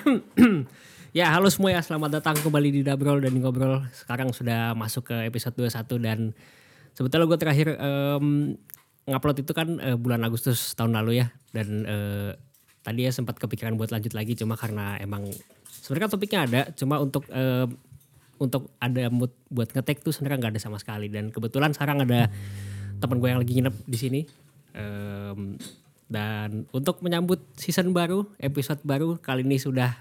ya halo semua ya selamat datang kembali di Dabrol dan Ngobrol. Sekarang sudah masuk ke episode 21 dan sebetulnya gue terakhir em, ngupload itu kan eh, bulan Agustus tahun lalu ya. Dan eh, tadi ya sempat kepikiran buat lanjut lagi cuma karena emang sebenarnya kan topiknya ada cuma untuk eh, untuk ada mood buat ngetek tuh sebenarnya nggak ada sama sekali dan kebetulan sekarang ada teman gue yang lagi nginep di sini. Em, dan untuk menyambut season baru, episode baru kali ini sudah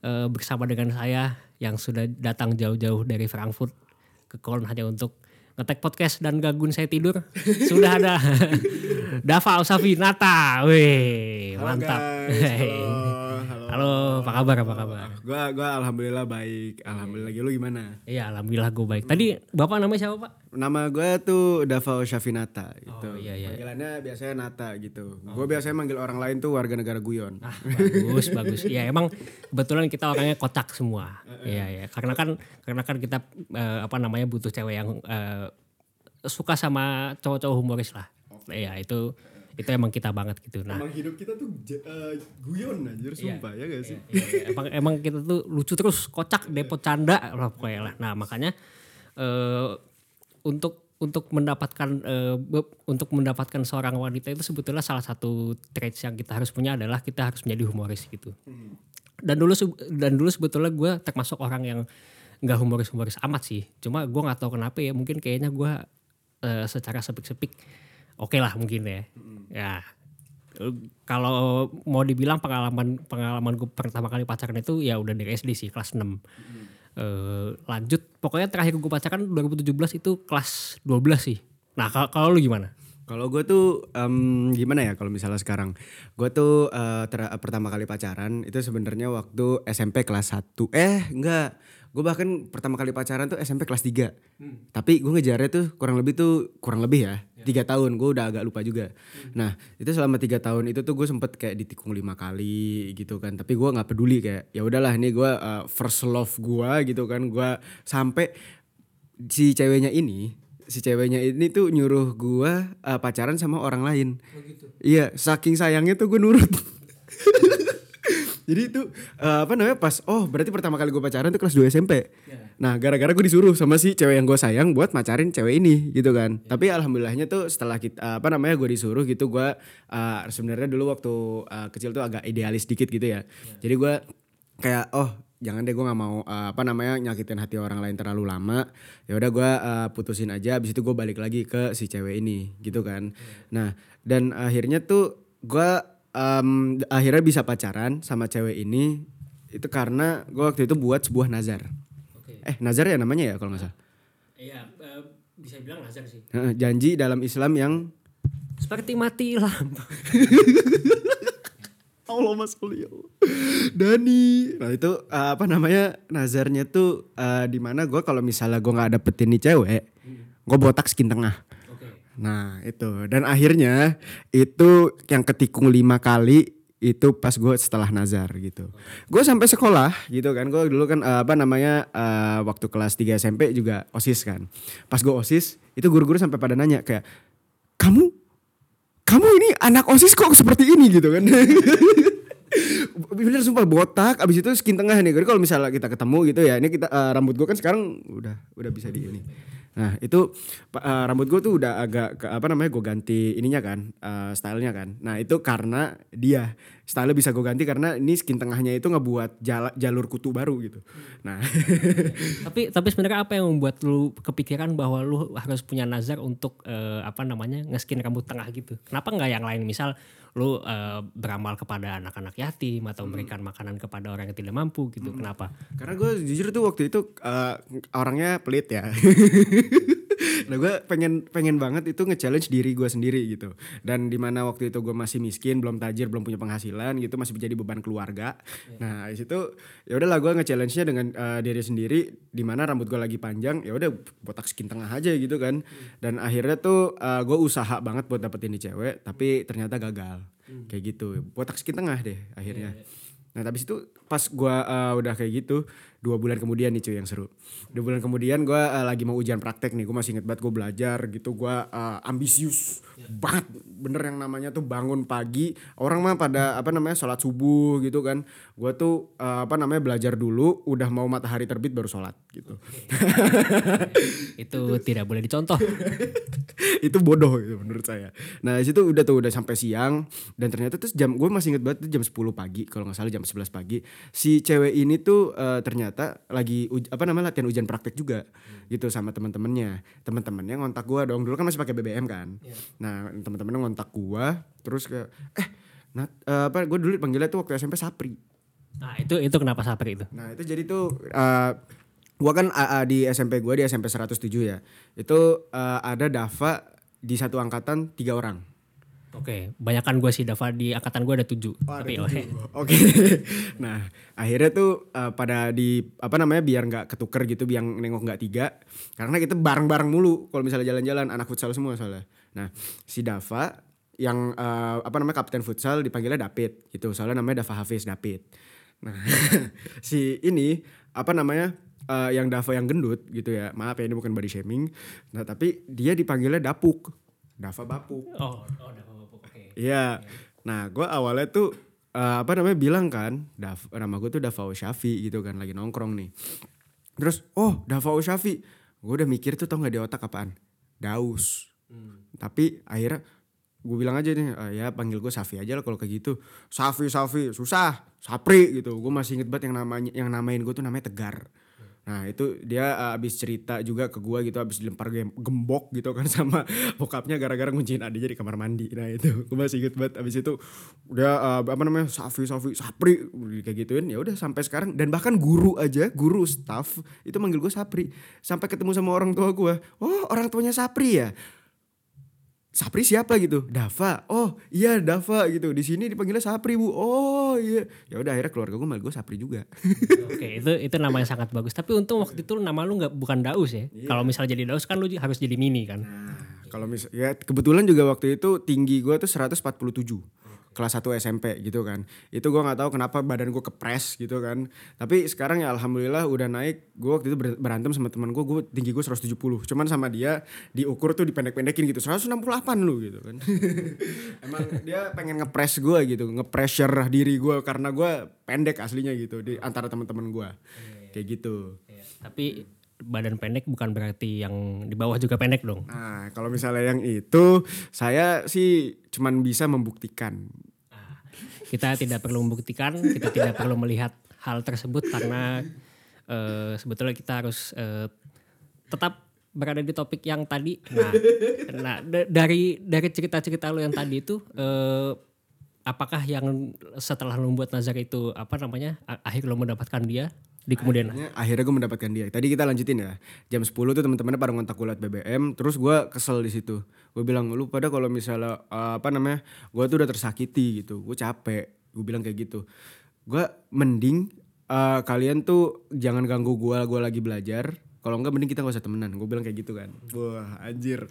eh, bersama dengan saya yang sudah datang jauh-jauh dari Frankfurt ke Köln hanya untuk ngetek podcast dan gangguin saya tidur. Sudah ada Dava Usafi Nata. Wih, mantap. guys, halo, apa kabar? Apa kabar? Gua gua alhamdulillah baik. Alhamdulillah lu gimana? Iya, alhamdulillah gue baik. Tadi Bapak namanya siapa, Pak? Nama gua tuh Davao Syafinata gitu. Oh, iya, iya. Panggilannya biasanya Nata gitu. Gua biasanya manggil orang lain tuh warga negara Guyon. Ah, bagus, bagus. Ya emang kebetulan kita orangnya kocak semua. Iya, iya. Karena kan karena kan kita eh, apa namanya butuh cewek yang eh, suka sama cowok-cowok humoris lah. Iya, itu itu emang kita banget gitu. Nah, Emang hidup kita tuh guyon anjir sumpah ya gak sih? Iya, iya. emang emang kita tuh lucu terus, kocak, depot canda lah pokoknya lah. Nah, makanya eh untuk untuk mendapatkan be- untuk mendapatkan seorang wanita itu sebetulnya salah satu traits yang kita harus punya adalah kita harus menjadi humoris gitu. Dan dulu dan dulu sebetulnya gue termasuk orang yang nggak humoris humoris amat sih. Cuma gue nggak tahu kenapa ya mungkin kayaknya gue eh, secara sepik-sepik oke lah mungkin ya. Ya. Eh, kalau mau dibilang pengalaman pengalaman gue pertama kali pacaran itu ya udah dari SD sih kelas 6 Eh, lanjut. Pokoknya terakhir gue pacaran 2017 itu kelas 12 sih. Nah kalau lu gimana? Kalau gue tuh em, gimana ya kalau misalnya sekarang? Gue tuh eh, ter- pertama kali pacaran itu sebenarnya waktu SMP kelas 1 eh enggak. Gue bahkan pertama kali pacaran tuh SMP kelas 3 tapi gue ngejarnya tuh kurang lebih tuh kurang lebih ya tiga tahun gue udah agak lupa juga. Nah itu selama tiga tahun itu tuh gue sempet kayak ditikung lima kali gitu kan. Tapi gue nggak peduli kayak ya udahlah ini gue eh, first love gue gitu kan. Gue sampai si ceweknya ini si ceweknya ini tuh nyuruh gua uh, pacaran sama orang lain. Iya, saking sayangnya tuh gue nurut. Jadi itu uh, apa namanya pas oh berarti pertama kali gue pacaran tuh kelas 2 SMP. Nah, gara-gara gue disuruh sama si cewek yang gue sayang buat macarin cewek ini gitu kan. Tapi alhamdulillahnya tuh setelah kita uh, apa namanya gue disuruh gitu gue uh, sebenarnya dulu waktu uh, kecil tuh agak idealis dikit gitu ya. Jadi gue kayak oh jangan deh gue nggak mau uh, apa namanya nyakitin hati orang lain terlalu lama ya udah gue uh, putusin aja abis itu gue balik lagi ke si cewek ini gitu kan nah dan akhirnya tuh gue um, akhirnya bisa pacaran sama cewek ini itu karena gue waktu itu buat sebuah nazar oke eh nazar ya namanya ya kalau nggak salah iya bisa bilang nazar sih Heeh, janji dalam Islam yang seperti mati lampu Allah sholli ya Allah. Dani. Nah itu uh, apa namanya nazarnya tuh uh, di mana gue kalau misalnya gue nggak dapetin nih cewek, gue botak skin tengah. Nah itu dan akhirnya itu yang ketikung lima kali itu pas gue setelah nazar gitu. Gue sampai sekolah gitu kan. Gue dulu kan uh, apa namanya uh, waktu kelas 3 SMP juga osis kan. Pas gue osis itu guru-guru sampai pada nanya kayak kamu kamu ini anak osis kok seperti ini gitu kan. Bener sumpah botak abis itu skin tengah nih. Kalau misalnya kita ketemu gitu ya, ini kita eh, rambut gue kan sekarang udah udah bisa di ini. Nah itu eh, rambut gue tuh udah agak ke, apa namanya gue ganti ininya kan, eh, stylenya kan. Nah itu karena dia style bisa gue ganti karena ini skin tengahnya itu ngebuat jala- jalur kutu baru gitu. Nah. Tapi tapi sebenarnya apa yang membuat lu kepikiran bahwa lu harus punya nazar untuk eh, apa namanya ngeskin rambut tengah gitu? Kenapa nggak yang lain? Misal lu eh, beramal kepada anak-anak yatim atau memberikan makanan kepada orang yang tidak mampu gitu kenapa? Karena gue jujur tuh waktu itu eh, orangnya pelit ya. nah gue pengen pengen banget itu nge-challenge diri gue sendiri gitu. Dan di mana waktu itu gue masih miskin, belum tajir, belum punya penghasilan gitu, masih menjadi beban keluarga. Nah di situ ya udahlah gue nge-challenge-nya dengan eh, diri sendiri. Di mana rambut gue lagi panjang, ya udah botak skin tengah aja gitu kan. Dan akhirnya tuh gue usaha banget buat dapetin nih cewek, tapi ternyata gagal. Kayak gitu, botak skin tengah deh akhirnya. Nah habis itu pas gue uh, udah kayak gitu dua bulan kemudian nih cuy yang seru. Dua bulan kemudian gue uh, lagi mau ujian praktek nih. Gue masih inget banget gue belajar gitu. Gue uh, ambisius banget. Bener yang namanya tuh bangun pagi. Orang mah pada apa namanya sholat subuh gitu kan. Gue tuh uh, apa namanya belajar dulu. Udah mau matahari terbit baru sholat gitu. itu tidak boleh dicontoh. itu bodoh itu menurut saya. Nah situ udah tuh udah sampai siang dan ternyata tuh jam gue masih inget banget tuh jam 10 pagi kalau nggak salah jam 11 pagi si cewek ini tuh uh, ternyata lagi uj, apa namanya latihan ujian praktek juga hmm. gitu sama teman-temannya. Teman-temannya ngontak gue dong dulu kan masih pakai BBM kan. Yeah. Nah teman-temannya ngontak gue terus kayak eh nah, uh, apa gue dulu panggilnya tuh waktu SMP Sapri. Nah itu itu kenapa Sapri itu? Nah itu jadi tuh uh, gua kan uh, di SMP gua di SMP 107 ya. Itu uh, ada Dava di satu angkatan tiga orang. Oke, banyakan gue sih Dava di angkatan gue ada tujuh. Oh, Tapi oke. Oke. nah akhirnya tuh uh, pada di apa namanya biar nggak ketuker gitu, biar nengok nggak tiga. Karena kita bareng-bareng mulu kalau misalnya jalan-jalan anak futsal semua soalnya. Nah si Dava yang uh, apa namanya kapten futsal dipanggilnya David gitu. Soalnya namanya Dava Hafiz David. Nah si ini apa namanya uh, yang Dava yang gendut gitu ya. Maaf ya ini bukan body shaming. Nah, tapi dia dipanggilnya Dapuk. Dava Bapuk. Oh, oh Dava. Okay. Iya. Nah, gue awalnya tuh uh, apa namanya bilang kan, Dav, nama gue tuh Dava Syafi gitu kan lagi nongkrong nih. Terus, oh Dava Syafi. Gue udah mikir tuh tau gak di otak apaan? Daus. Hmm. Tapi akhirnya gue bilang aja nih uh, ya panggil gue Safi aja lah kalau kayak gitu Safi Safi susah Sapri gitu gue masih inget banget yang namanya yang namain gue tuh namanya Tegar Nah itu dia uh, abis cerita juga ke gue gitu abis dilempar gembok gitu kan sama bokapnya gara-gara ngunciin adiknya di kamar mandi. Nah itu gue masih inget banget. Abis itu udah uh, apa namanya Safi Safi Sapri kayak gituin ya udah sampai sekarang. Dan bahkan guru aja guru staff itu manggil gue Sapri. Sampai ketemu sama orang tua gue oh orang tuanya Sapri ya Sapri siapa gitu? Dava. Oh iya Dava gitu. Di sini dipanggilnya Sapri bu. Oh iya. Ya udah akhirnya keluarga gue malah gue Sapri juga. Oke itu itu namanya sangat bagus. Tapi untung waktu itu nama lu nggak bukan Daus ya. Yeah. Kalau misalnya jadi Daus kan lu harus jadi Mini kan. Nah, kalau misal ya kebetulan juga waktu itu tinggi gue tuh 147 kelas 1 SMP gitu kan. Itu gue nggak tahu kenapa badan gue kepres gitu kan. Tapi sekarang ya alhamdulillah udah naik. Gue waktu itu berantem sama teman gue, gue tinggi gue 170. Cuman sama dia diukur tuh dipendek-pendekin gitu. 168 lu gitu kan. Emang dia pengen ngepres gue gitu, ngepressure diri gue karena gue pendek aslinya gitu di antara teman-teman gue. Kayak gitu. Iya. Tapi badan pendek bukan berarti yang di bawah juga pendek dong. Nah, kalau misalnya yang itu saya sih cuman bisa membuktikan. Nah, kita tidak perlu membuktikan, kita tidak perlu melihat hal tersebut karena uh, sebetulnya kita harus uh, tetap berada di topik yang tadi. Nah, nah dari dari cerita-cerita lo yang tadi itu uh, apakah yang setelah lo membuat Nazar itu apa namanya akhir lo mendapatkan dia di kemudian. Akhirnya, akhirnya gue mendapatkan dia. Tadi kita lanjutin ya. Jam 10 tuh teman-temannya pada ngontak gue BBM terus gue kesel di situ. Gue bilang lu pada kalau misalnya uh, apa namanya gue tuh udah tersakiti gitu. Gue capek. Gue bilang kayak gitu. Gue mending uh, kalian tuh jangan ganggu gue gue lagi belajar kalau enggak mending kita gak usah temenan. Gue bilang kayak gitu kan. Wah anjir.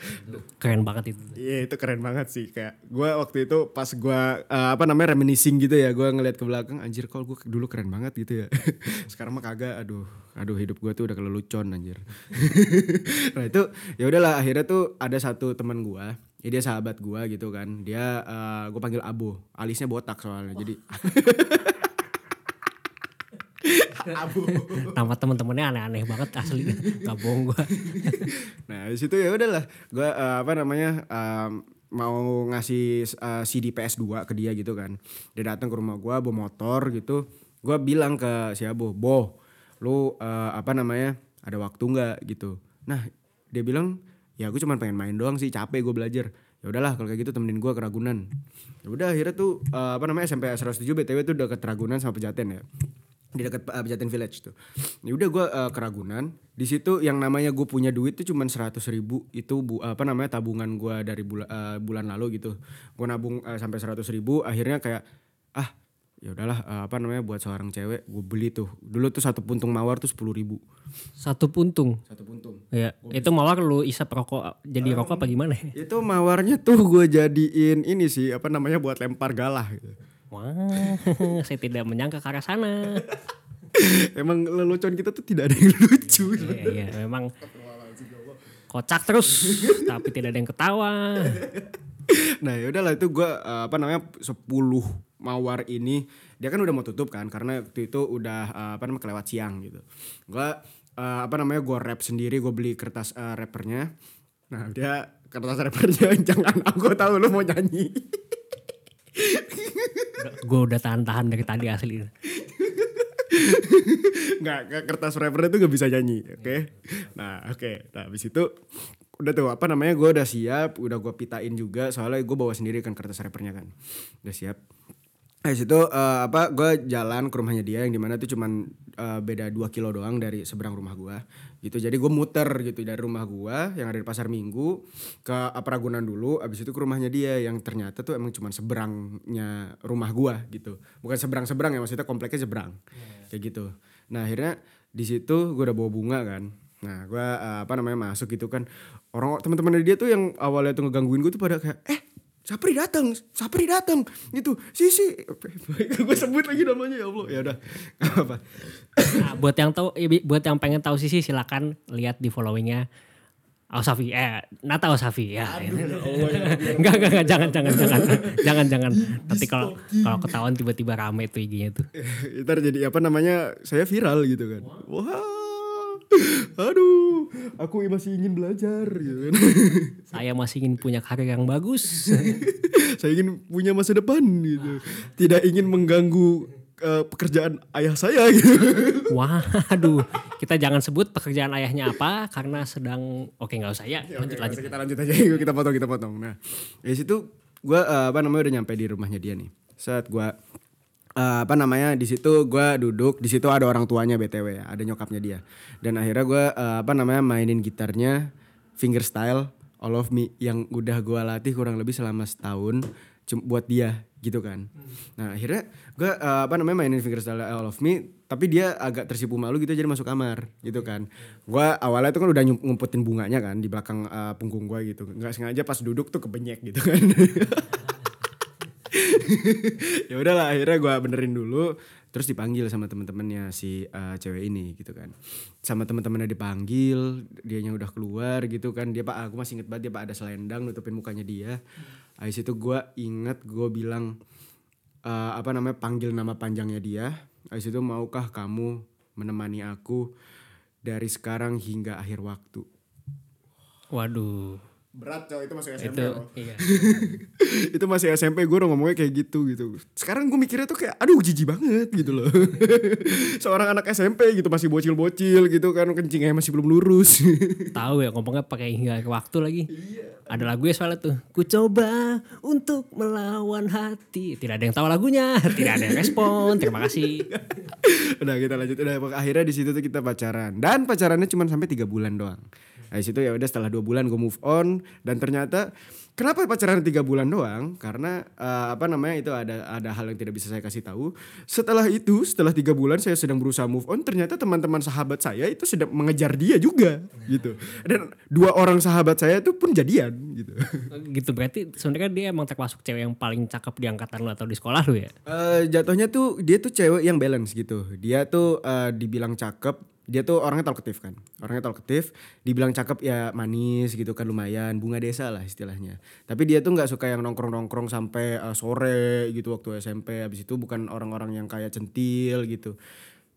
Keren banget itu. Iya itu keren banget sih. Kayak gue waktu itu pas gue uh, apa namanya reminiscing gitu ya gue ngeliat ke belakang anjir kalau gue dulu keren banget gitu ya. Sekarang mah kagak aduh. Aduh hidup gue tuh udah kelelucon anjir. Nah itu ya udahlah akhirnya tuh ada satu teman gue ya dia sahabat gue gitu kan. Dia uh, gue panggil Abu. Alisnya botak soalnya oh. jadi Abu. Nama temen-temennya aneh-aneh banget asli. Gak bohong gue. nah di situ ya udahlah. Gue uh, apa namanya um, mau ngasih uh, CD PS2 ke dia gitu kan. Dia datang ke rumah gue bawa motor gitu. Gue bilang ke si Abu, Bo, lu uh, apa namanya ada waktu nggak gitu. Nah dia bilang ya aku cuma pengen main doang sih capek gue belajar ya udahlah kalau kayak gitu temenin gue ke Ragunan ya udah akhirnya tuh uh, apa namanya SMP 107 btw tuh udah ke Ragunan sama Pejaten ya di dekat uh, Pejaten Village tuh. Ya udah gue uh, keragunan. Di situ yang namanya gue punya duit tuh cuma seratus ribu. Itu bu, apa namanya tabungan gue dari bula, uh, bulan lalu gitu. Gue nabung uh, sampai seratus ribu. Akhirnya kayak ah ya udahlah uh, apa namanya buat seorang cewek gue beli tuh. Dulu tuh satu puntung mawar tuh sepuluh ribu. Satu puntung? Satu puntung. Ya itu mawar lu isap rokok jadi um, rokok apa gimana? itu mawarnya tuh gue jadiin ini sih apa namanya buat lempar galah gitu Wah, saya tidak menyangka ke arah sana. Emang lelucon kita tuh tidak ada yang lucu. Iya, iya, memang kocak terus, tapi tidak ada yang ketawa. nah ya udahlah itu gue apa namanya 10 mawar ini dia kan udah mau tutup kan karena waktu itu udah uh, apa namanya kelewat siang gitu gue uh, apa namanya gue rap sendiri gue beli kertas uh, rappernya nah dia kertas rappernya jangan aku tahu lu mau nyanyi gue udah tahan-tahan dari tadi asli. nggak kertas rappernya tuh gak bisa nyanyi oke okay? nah oke okay. nah habis itu udah tuh apa namanya gue udah siap udah gue pitain juga soalnya gue bawa sendiri kan kertas rappernya kan udah siap Nah situ uh, apa gue jalan ke rumahnya dia yang di mana tuh cuman uh, beda 2 kilo doang dari seberang rumah gue gitu. Jadi gue muter gitu dari rumah gue yang ada di pasar minggu ke Ragunan dulu abis itu ke rumahnya dia yang ternyata tuh emang cuman seberangnya rumah gue gitu. Bukan seberang seberang ya maksudnya kompleknya seberang yeah. kayak gitu. Nah akhirnya di situ gue udah bawa bunga kan. Nah gue uh, apa namanya masuk gitu kan. Orang teman-teman dia tuh yang awalnya tuh ngegangguin gue tuh pada kayak eh Sapri datang, Sapri datang, gitu. Sisi, gue sebut lagi namanya ya Allah. Ya udah, apa. Nah, buat yang tahu, buat yang pengen tahu Sisi silakan lihat di followingnya Ausafi, eh Nata Ausafi ya. Ya enggak, enggak, enggak, jangan, jangan, jangan, jangan, jangan. Nanti kalau kalau ketahuan tiba-tiba rame tuh IG-nya tuh. Ntar jadi apa namanya, saya viral gitu kan. Wah. Wow aduh aku masih ingin belajar gitu kan. Saya masih ingin punya karir yang bagus. Saya ingin punya masa depan gitu. Tidak ingin mengganggu uh, pekerjaan ayah saya gitu. Waduh kita jangan sebut pekerjaan ayahnya apa karena sedang oke nggak usah ya. Lanjut oke, lanjut kita lanjut aja. Kita potong kita potong. Nah di situ gue uh, apa namanya udah nyampe di rumahnya dia nih. Saat gue uh, apa namanya di situ gue duduk di situ ada orang tuanya btw ya ada nyokapnya dia. Dan akhirnya gue uh, apa namanya mainin gitarnya fingerstyle all of me yang udah gue latih kurang lebih selama setahun buat dia gitu kan. Nah akhirnya gue uh, apa namanya mainin fingerstyle all of me tapi dia agak tersipu malu gitu jadi masuk kamar gitu kan. Gue awalnya tuh kan udah ngumputin bunganya kan di belakang uh, punggung gue gitu. Nggak sengaja pas duduk tuh kebenyek gitu kan ya udahlah akhirnya gue benerin dulu terus dipanggil sama teman-temannya si uh, cewek ini gitu kan. Sama teman-temannya dipanggil dianya udah keluar gitu kan. Dia pak aku masih inget banget dia pak ada selendang nutupin mukanya dia. Habis itu gue inget gue bilang uh, apa namanya panggil nama panjangnya dia. Habis itu maukah kamu menemani aku dari sekarang hingga akhir waktu? Waduh berat coy itu masih SMP itu, iya. itu masih SMP gue udah ngomongnya kayak gitu gitu. Sekarang gue mikirnya tuh kayak aduh jijik banget gitu loh. Seorang anak SMP gitu masih bocil-bocil gitu kan kencingnya masih belum lurus. Tahu ya ngomongnya pakai hingga waktu lagi. Iya. ada lagu ya soalnya tuh ku coba untuk melawan hati. Tidak ada yang tahu lagunya tidak ada yang respon terima kasih. Udah kita lanjut. Udah akhirnya di situ tuh kita pacaran. Dan pacarannya cuma sampai tiga bulan doang Nah, situ ya udah setelah dua bulan gue move on dan ternyata kenapa pacaran tiga bulan doang? Karena uh, apa namanya itu ada ada hal yang tidak bisa saya kasih tahu. Setelah itu setelah tiga bulan saya sedang berusaha move on, ternyata teman-teman sahabat saya itu sedang mengejar dia juga gitu. Dan dua orang sahabat saya itu pun jadian gitu. Gitu berarti sebenarnya dia emang termasuk cewek yang paling cakep di angkatan lu atau di sekolah lu ya? Uh, jatuhnya tuh dia tuh cewek yang balance gitu. Dia tuh uh, dibilang cakep dia tuh orangnya talkative kan. Orangnya talkative dibilang cakep ya manis gitu kan lumayan bunga desa lah istilahnya. Tapi dia tuh nggak suka yang nongkrong nongkrong sampai uh, sore gitu waktu SMP habis itu bukan orang-orang yang kayak centil gitu.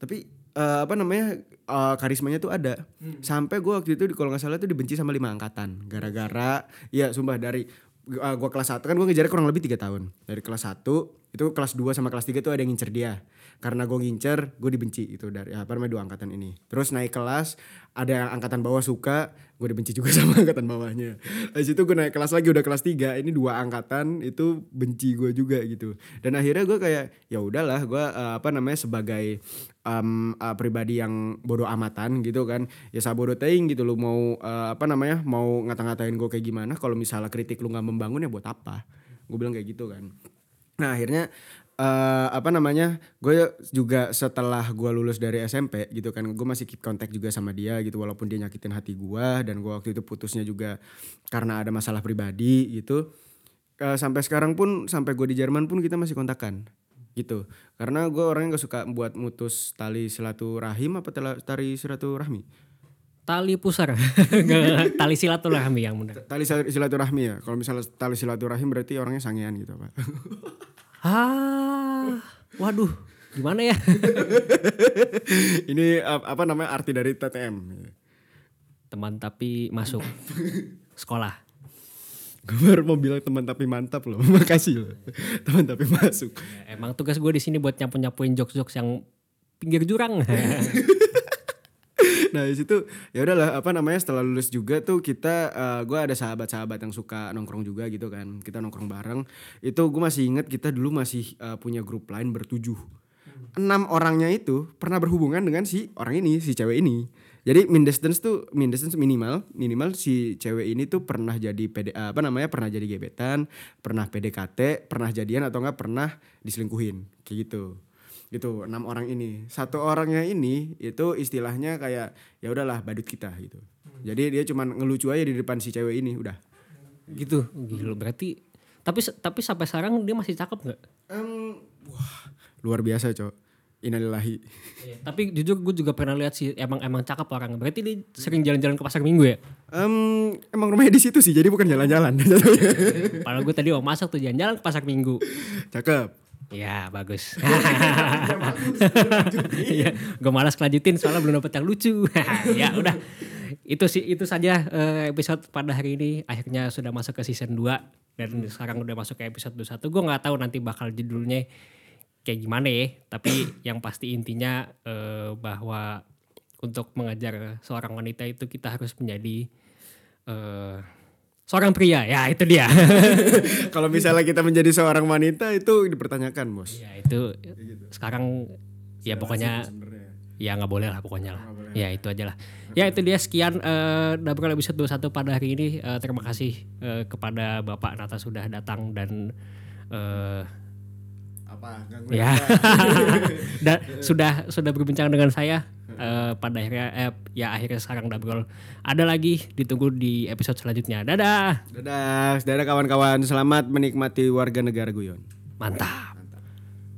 Tapi uh, apa namanya uh, karismanya tuh ada. Hmm. sampai gue waktu itu kalau nggak salah tuh dibenci sama lima angkatan. Gara-gara ya sumpah dari uh, gue kelas satu kan gue ngejar kurang lebih tiga tahun. Dari kelas satu itu kelas 2 sama kelas 3 tuh ada yang ngincer dia karena gue ngincer gue dibenci itu dari apa namanya dua angkatan ini. Terus naik kelas ada yang angkatan bawah suka gue dibenci juga sama angkatan bawahnya. Dari situ gue naik kelas lagi udah kelas 3 ini dua angkatan itu benci gue juga gitu. Dan akhirnya gue kayak ya udahlah gue uh, apa namanya sebagai um, uh, pribadi yang bodoh amatan gitu kan. Ya sabodo teing gitu lu mau uh, apa namanya mau ngata-ngatain gue kayak gimana. Kalau misalnya kritik lu nggak membangun ya buat apa? Gue bilang kayak gitu kan. Nah akhirnya uh, apa namanya gue juga setelah gue lulus dari SMP gitu kan gue masih keep kontak juga sama dia gitu walaupun dia nyakitin hati gue dan gue waktu itu putusnya juga karena ada masalah pribadi gitu. Uh, sampai sekarang pun sampai gue di Jerman pun kita masih kontakan gitu. Karena gue orangnya gak suka buat mutus tali silaturahim apa tali silaturahmi. Tali pusar. Tali silaturahmi yang benar. tali sil- silaturahmi ya. Kalau misalnya tali silaturahim berarti orangnya sangean gitu pak Ah, waduh, gimana ya? ini ap- apa namanya arti dari TTM Teman tapi masuk sekolah. gue baru mau bilang teman tapi mantap loh makasih loh teman tapi masuk Ya, emang tugas gue di sini buat nyapu nyapuin jokes jokes yang pinggir jurang. nah situ ya udahlah apa namanya setelah lulus juga tuh kita gue ada sahabat-sahabat yang suka nongkrong juga gitu kan. Kita nongkrong bareng. Itu gue masih inget kita dulu masih eh, punya grup lain bertujuh. Enam orangnya itu pernah berhubungan dengan si orang ini si cewek ini. Jadi min distance tuh min distance minimal minimal si cewek ini tuh pernah jadi PD apa namanya pernah jadi gebetan pernah PDKT pernah jadian atau enggak pernah diselingkuhin. Kayak gitu gitu enam orang ini satu orangnya ini itu istilahnya kayak ya udahlah badut kita gitu jadi dia cuman ngelucu aja di depan si cewek ini udah gitu. Gila berarti tapi tapi sampai sekarang dia masih cakep nggak? Em, wah luar biasa cok Innalillahi Tapi jujur gue juga pernah lihat sih emang emang cakep orang. Berarti dia sering jalan-jalan ke pasar minggu ya? Em, emang rumahnya di situ sih jadi bukan jalan-jalan Padahal gue tadi mau masuk tuh jalan-jalan ke pasar minggu. cakep Ya bagus. Iya, gue malas kelanjutin soalnya belum dapet yang lucu. ya udah, itu sih itu saja eh, episode pada hari ini. Akhirnya sudah masuk ke season 2 dan sekarang udah masuk ke episode 21. Gue nggak tahu nanti bakal judulnya kayak gimana ya. Tapi yang pasti intinya eh, bahwa untuk mengajar seorang wanita itu kita harus menjadi eh, seorang pria. Ya itu dia. kalau misalnya kita menjadi seorang wanita itu dipertanyakan bos. Ya itu sekarang ya pokoknya ya nggak boleh lah pokoknya lah. Ya itu aja lah. Ya itu dia. Sekian eh Dabrol episode 21 pada hari ini. Eh, terima kasih eh, kepada Bapak Nata sudah datang dan eh apa? Ya. dan sudah sudah berbincang dengan saya Eh, pada akhirnya eh, ya akhirnya sekarang Dabrol ada lagi ditunggu di episode selanjutnya. Dadah! Dadah. Dadah kawan-kawan. Selamat menikmati warga negara guyon. Mantap